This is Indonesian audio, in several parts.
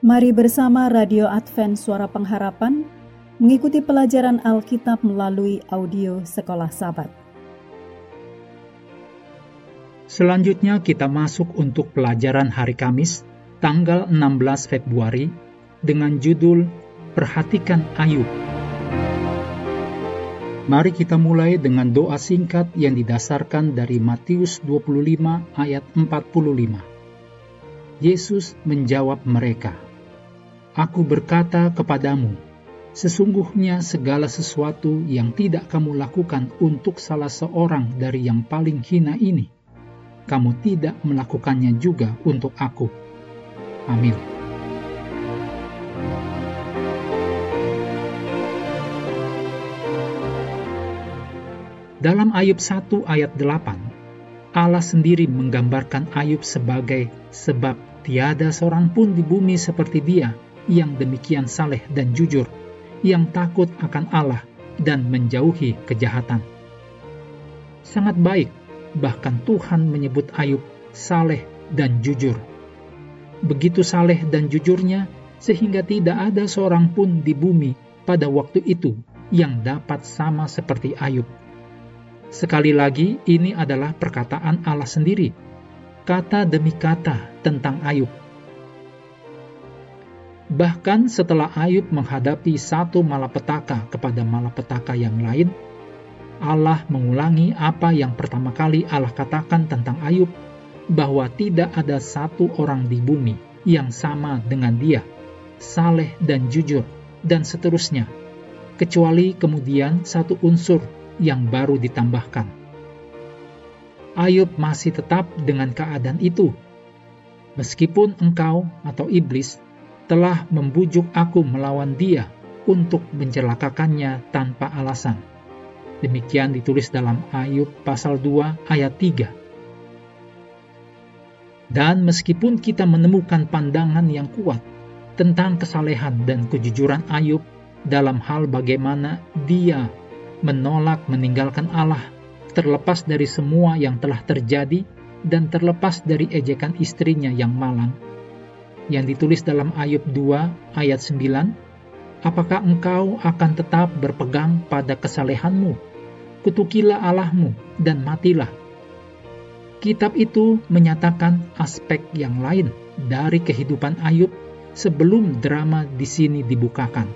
Mari bersama Radio Advent Suara Pengharapan mengikuti pelajaran Alkitab melalui audio Sekolah Sabat. Selanjutnya kita masuk untuk pelajaran hari Kamis, tanggal 16 Februari, dengan judul Perhatikan Ayub. Mari kita mulai dengan doa singkat yang didasarkan dari Matius 25 ayat 45. Yesus menjawab mereka, Aku berkata kepadamu, sesungguhnya segala sesuatu yang tidak kamu lakukan untuk salah seorang dari yang paling hina ini, kamu tidak melakukannya juga untuk aku. Amin. Dalam Ayub 1 ayat 8, Allah sendiri menggambarkan Ayub sebagai sebab tiada seorang pun di bumi seperti dia yang demikian saleh dan jujur, yang takut akan Allah dan menjauhi kejahatan. Sangat baik, bahkan Tuhan menyebut Ayub saleh dan jujur. Begitu saleh dan jujurnya, sehingga tidak ada seorang pun di bumi pada waktu itu yang dapat sama seperti Ayub. Sekali lagi, ini adalah perkataan Allah sendiri, kata demi kata tentang Ayub Bahkan setelah Ayub menghadapi satu malapetaka kepada malapetaka yang lain, Allah mengulangi apa yang pertama kali Allah katakan tentang Ayub, bahwa tidak ada satu orang di bumi yang sama dengan dia, saleh dan jujur, dan seterusnya, kecuali kemudian satu unsur yang baru ditambahkan. Ayub masih tetap dengan keadaan itu. Meskipun engkau atau iblis telah membujuk aku melawan dia untuk mencelakakannya tanpa alasan. Demikian ditulis dalam Ayub pasal 2 ayat 3. Dan meskipun kita menemukan pandangan yang kuat tentang kesalehan dan kejujuran Ayub dalam hal bagaimana dia menolak meninggalkan Allah terlepas dari semua yang telah terjadi dan terlepas dari ejekan istrinya yang malang, yang ditulis dalam Ayub 2 ayat 9, Apakah engkau akan tetap berpegang pada kesalehanmu? Kutukilah Allahmu dan matilah. Kitab itu menyatakan aspek yang lain dari kehidupan Ayub sebelum drama di sini dibukakan.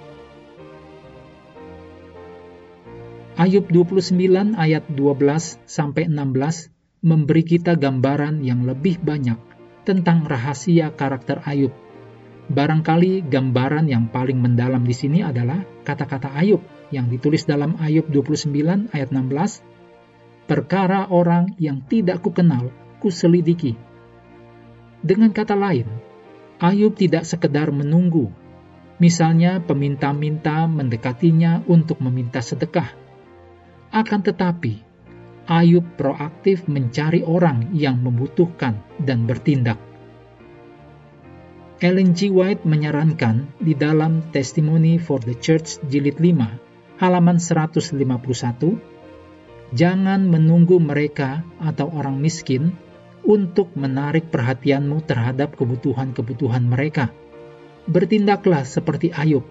Ayub 29 ayat 12 sampai 16 memberi kita gambaran yang lebih banyak tentang rahasia karakter Ayub. Barangkali gambaran yang paling mendalam di sini adalah kata-kata Ayub yang ditulis dalam Ayub 29 ayat 16. Perkara orang yang tidak kukenal, kuselidiki. Dengan kata lain, Ayub tidak sekedar menunggu. Misalnya peminta-minta mendekatinya untuk meminta sedekah. Akan tetapi, Ayub proaktif mencari orang yang membutuhkan dan bertindak. Ellen G. White menyarankan di dalam Testimony for the Church jilid 5, halaman 151, jangan menunggu mereka atau orang miskin untuk menarik perhatianmu terhadap kebutuhan-kebutuhan mereka. Bertindaklah seperti Ayub,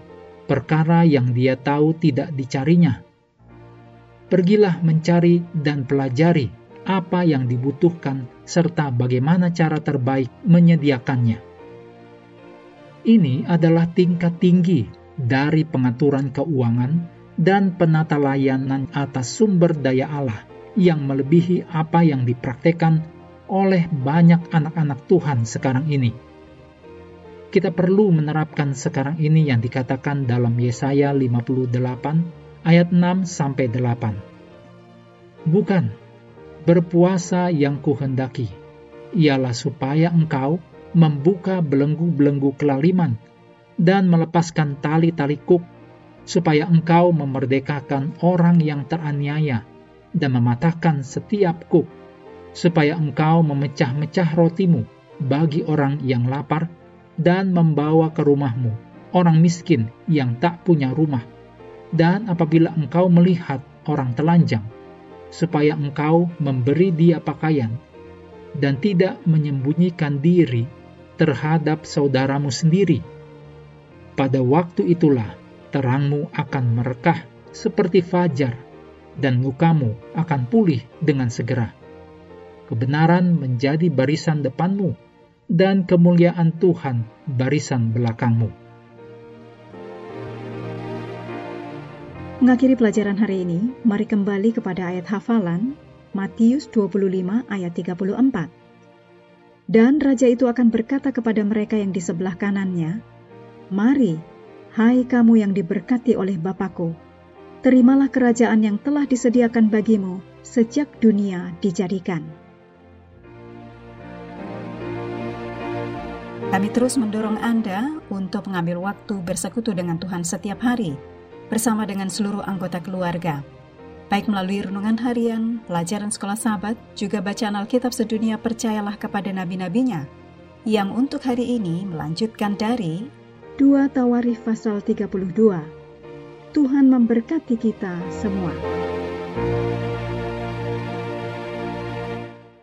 perkara yang dia tahu tidak dicarinya, pergilah mencari dan pelajari apa yang dibutuhkan serta bagaimana cara terbaik menyediakannya. Ini adalah tingkat tinggi dari pengaturan keuangan dan penata layanan atas sumber daya Allah yang melebihi apa yang dipraktekkan oleh banyak anak-anak Tuhan sekarang ini. Kita perlu menerapkan sekarang ini yang dikatakan dalam Yesaya 58 ayat 6 sampai 8. Bukan berpuasa yang kuhendaki, ialah supaya engkau membuka belenggu-belenggu kelaliman dan melepaskan tali-tali kuk, supaya engkau memerdekakan orang yang teraniaya dan mematahkan setiap kuk, supaya engkau memecah-mecah rotimu bagi orang yang lapar dan membawa ke rumahmu orang miskin yang tak punya rumah dan apabila engkau melihat orang telanjang, supaya engkau memberi dia pakaian, dan tidak menyembunyikan diri terhadap saudaramu sendiri, pada waktu itulah terangmu akan merekah seperti fajar, dan mukamu akan pulih dengan segera. Kebenaran menjadi barisan depanmu, dan kemuliaan Tuhan barisan belakangmu. Mengakhiri pelajaran hari ini, mari kembali kepada ayat hafalan Matius 25 ayat 34. Dan raja itu akan berkata kepada mereka yang di sebelah kanannya, Mari, hai kamu yang diberkati oleh Bapakku, terimalah kerajaan yang telah disediakan bagimu sejak dunia dijadikan. Kami terus mendorong Anda untuk mengambil waktu bersekutu dengan Tuhan setiap hari, bersama dengan seluruh anggota keluarga, baik melalui renungan harian, pelajaran sekolah sahabat, juga bacaan Alkitab sedunia percayalah kepada nabi-nabinya, yang untuk hari ini melanjutkan dari 2 Tawarif pasal 32 Tuhan memberkati kita semua.